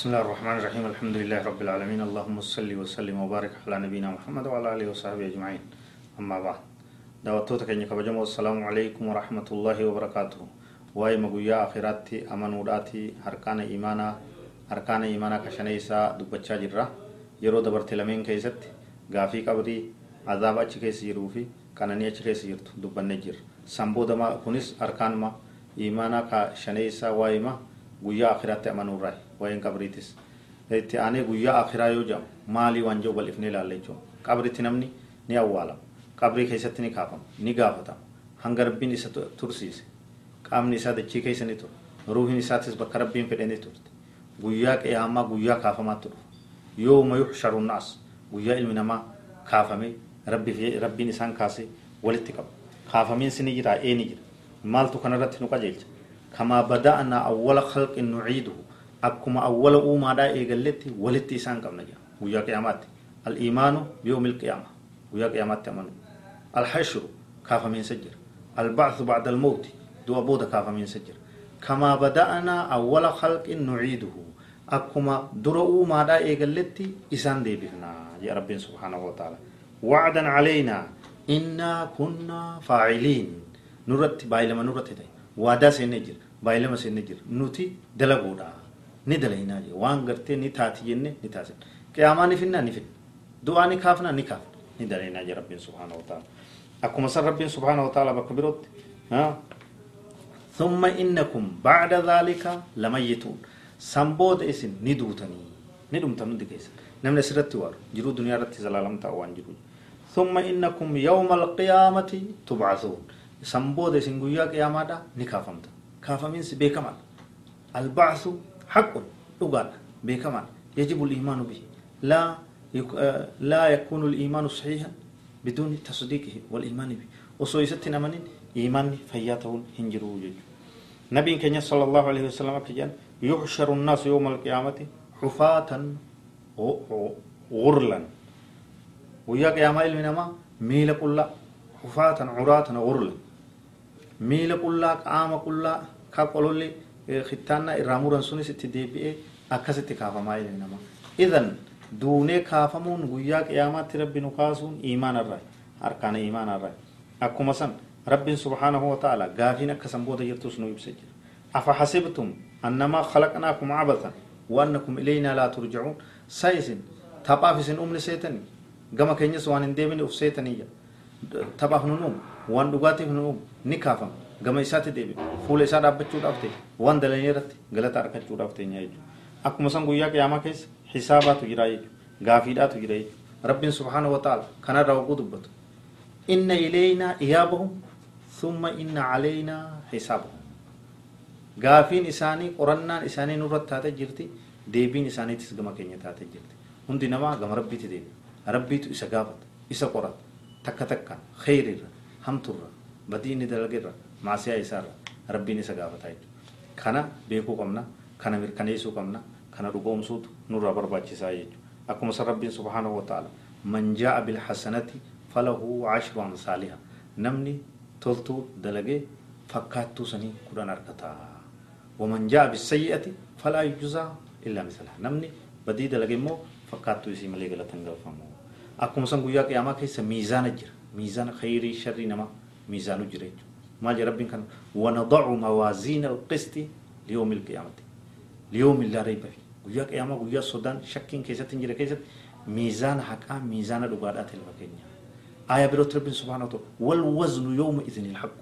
بسم الله الرحمن الرحيم. الحمد لله رب العالمين. اللهم صل وسلم وبارك على نبينا محمد وعلى آله وصحبه أجمعين. أما بعد دعوتك كن كبجم السلام عليكم ورحمة الله وبركاته. واي مغويا آخراتي امنوداتي أركان إيمانا أركان إيمانا كشنيسا دبچا جرا. يرو دبرت لمن كيست؟ غافي قبري عذاب اچ كيس يروفي كانني اچ كيس يرت دبن جر. سمبو دما كونس أركان ما إيمانا كشنيسا واي ما غويا اخراتي امنوراي waa'een qabriitis itti aanee guyyaa akiraa yoo jedhamu maalii waan jedhu bal'ifnee ilaalla jechuudha qabritti namni ni awwaalama qabrii keessatti ni kaafama ni gaafatama hanga rabbiin isa tursiise qaamni isaa dachii keessa ni tura ruuhin isaatis bakka rabbiin fedhe ni turte guyyaa qiyaamaa guyyaa kaafamaatti dhufu yooma yuxsharu naas guyyaa ilmi namaa kaafamee rabbiin isaan kaasee walitti qaba kaafamiinsi ni jira ee ni jira maaltu kanarratti nu qajeelcha kamaa bada'anaa awwala khalqin nuciiduhu akkuma awwala uumaadhaa eegalletti walitti isaan qabna jedha guyyaa qiyaamaatti al-iimaanu biyyoomil qiyaama guyyaa qiyaamaatti amanu al-hashru kaafamiinsa jira al-ba'thu ba'da al-mawti du'a booda kaafamiinsa jira kamaa bada'anaa awwala khalqin nuciiduhu akkuma dura uumaadhaa eegalletti isaan deebifnaa jedha rabbiin subhaanahu wa ta'ala wacdan calaynaa innaa kunnaa faaciliin nurratti baay'ilama nurratti ta'e waadaa seennee jira baay'ilama seennee jira nuti dalaguudha ni dalaynaa jee waan gartee ni taati jenne ni taasin qiyaamaa ni finna ni finna du'aa ni kaafna ni kaafna ni dalaynaa jee rabbiin subhaana wa ta'ala akkuma san rabbiin subhaana wa ta'ala bakka birootti ثم إنكم بعد ذلك لميتون سنبود إسن ندوتني ندوم تنود كيس نمن سرت وار جرو دنيا رت زلالم تاوان جرو ثم إنكم يوم القيامة تبعثون سنبود إسن قويا قيامة نكافمت كافمين سبيكمال البعث حق لغان بكمان يجب الإيمان به لا لا يكون الإيمان صحيحا بدون تصديقه والإيمان به وسويست نمن إيمان فياته هنجرو نبي كنيا صلى الله عليه وسلم كجان يحشر الناس يوم القيامة حفاة غرلا ويا قيامة المنما ميل كلا حفاة عراة غرلا ميل كلا قام كلا كقولوا khittaannaa irraa muran sunis itti deebi'ee akkasitti kaafamaa jedhe nama idan duunee kaafamuun guyyaa qiyaamaatti rabbi nu kaasuun iimaanarraa harkaana iimaanarraa akkuma san rabbiin subhaanahu wa ta'ala gaafiin akka san booda jirtus nu ibsa jira afa hasibtum annamaa khalaqnaakum cabatan وأنكم إلينا لا ترجعون سايسن تبا في سن أم لسيتني gama keenyas waan hin deebine uf seetaniyya taphaaf nu nuum waan dhugaatiif nu nuum ni kaafama gama isaatti deebi fuula isaa dhaabbachuudhaaf ta'e waan dalanii irratti galata argachuudhaaf ta'e jechuudha akkuma san guyyaa qiyaamaa keessa xisaabaatu jira jechuudha gaafiidhaatu jira jechuudha rabbiin subhaana wa ta'ala kanarraa oguu dubbatu inna ileynaa iyaabahum thumma inna caleynaa xisaabahum gaafiin isaanii qorannaan isaanii nurratti taate jirti deebiin isaaniitis gama keenya taate jirti hundi namaa gama rabbiitti deebi rabbiitu isa gaafata isa qorata takka takka kheyrirra hamturra badii inni dalagerra maasiyaa isaarra rabbiin isa gaafataa jechuudha kana beekuu qabna kana mirkaneessuu qabna kana dhugoomsuutu nurraa barbaachisaa jechuudha akkuma san rabbiin subhaanahu wa ta'ala man jaa'a bilhasanati falahu ashru amsaaliha namni toltuu dalagee fakkaattuu sanii kudhan argata waman jaa'a bisayyi'ati falaa yujzaa illaa misalaha namni badii dalage immoo fakkaattuu isii malee galatan galfamu akkuma san guyyaa qiyaamaa keessa miizaana jira miizaana khayrii sharrii namaa miizaanu jira jechuudha ما جاء ربك كان ونضع موازين القسط ليوم القيامة ليوم لا ريب فيه ويا قيامة ويا السودان شكين كيسة تنجر كيسة ميزان حقا ميزان الأبادات الفكينيا آية بروت رب سبحانه وتعالى والوزن يوم إذن الحق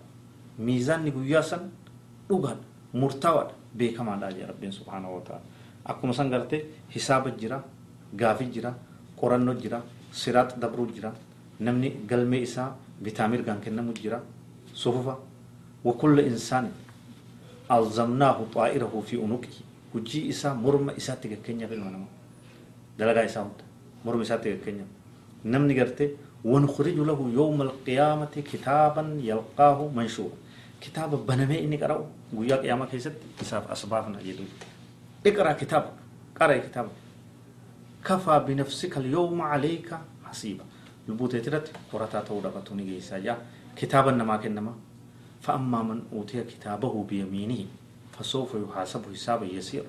ميزان نقويا سن لغان مرتوى بكما لا جاء رب سبحانه وتعالى أكو مسان قرتي حساب الجرا غافي جرا قرآن جرا صراط دبرو جرا نمني قلمي إسا فيتامير كان كنمو جرا صفوفا وكل إنسان ألزمناه طائره في عنقه hujii isaa morma isaatti gakkeenyaaf ilma namaa dalagaa isaa hunda morma isaatti gakkeenyaaf namni gartee ونخرج له يوم القيامة كتابا يلقاه منشورا كتابا بنمي إني قرأه ويا قيامة كيست إساف أسبابنا جدو اقرأ كتاب قرأ كتاب كفى بنفسك اليوم عليك حسيبا. لبوتي ترت قرأتا تودا بطوني جيسا جا كتابا نما كنما. فأما من أوتي كتابه بيمينه فسوف يحاسب حسابا يسير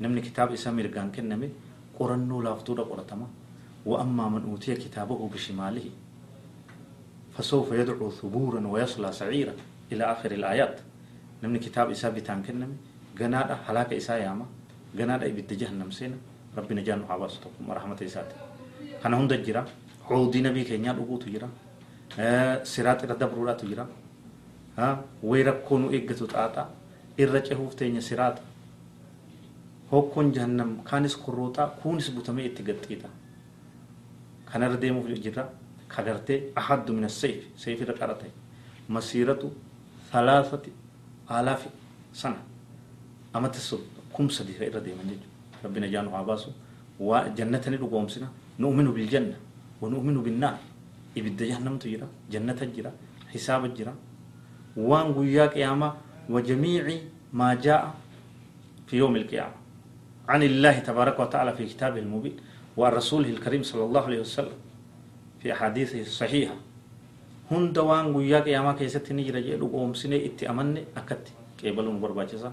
نمني كتاب إسا مرقان كنمي قرنو لافتو قرتما وأما من أوتي كتابه بشماله فسوف يدعو ثبورا ويصلى سعيرا. إلى آخر الآيات. نمني كتاب إسا بتان كنمي. قنادا حلاك إسا ياما. قنادا إبت ربنا جانو حواسطكم ورحمة إساتي كان هند جرا. عودي نبي كينيا لغو تجرا. سرات الدبرورا تجرا. ها ويركونو إيقتو تاتا. إرجعه فتين سرات. هوكون جهنم. كانس كروتا. كونس بوتمي اتقطيتا كان رديمو في الجرا كغرتي أحد من السيف. سيف رقرته مسيرة ثلاثة آلاف سنة. أما تسد كم سدي خير ديما ربنا جانو عباسو وجنة نلقوم سنة. نؤمن بالجنة ونؤمن بالنار. إبدا جهنم تجرا جنة تجرا حساب تجرا وان قيا قيامة وجميع ما جاء في يوم القيامة. عن الله تبارك وتعالى في كتابه المبين وعن الكريم صلى الله عليه وسلم في أحاديثه الصحيحة. هند وان قيا قيامة كيست نجرا جيدو قوم سنة اتأمن أكت. كيبلون برباجسا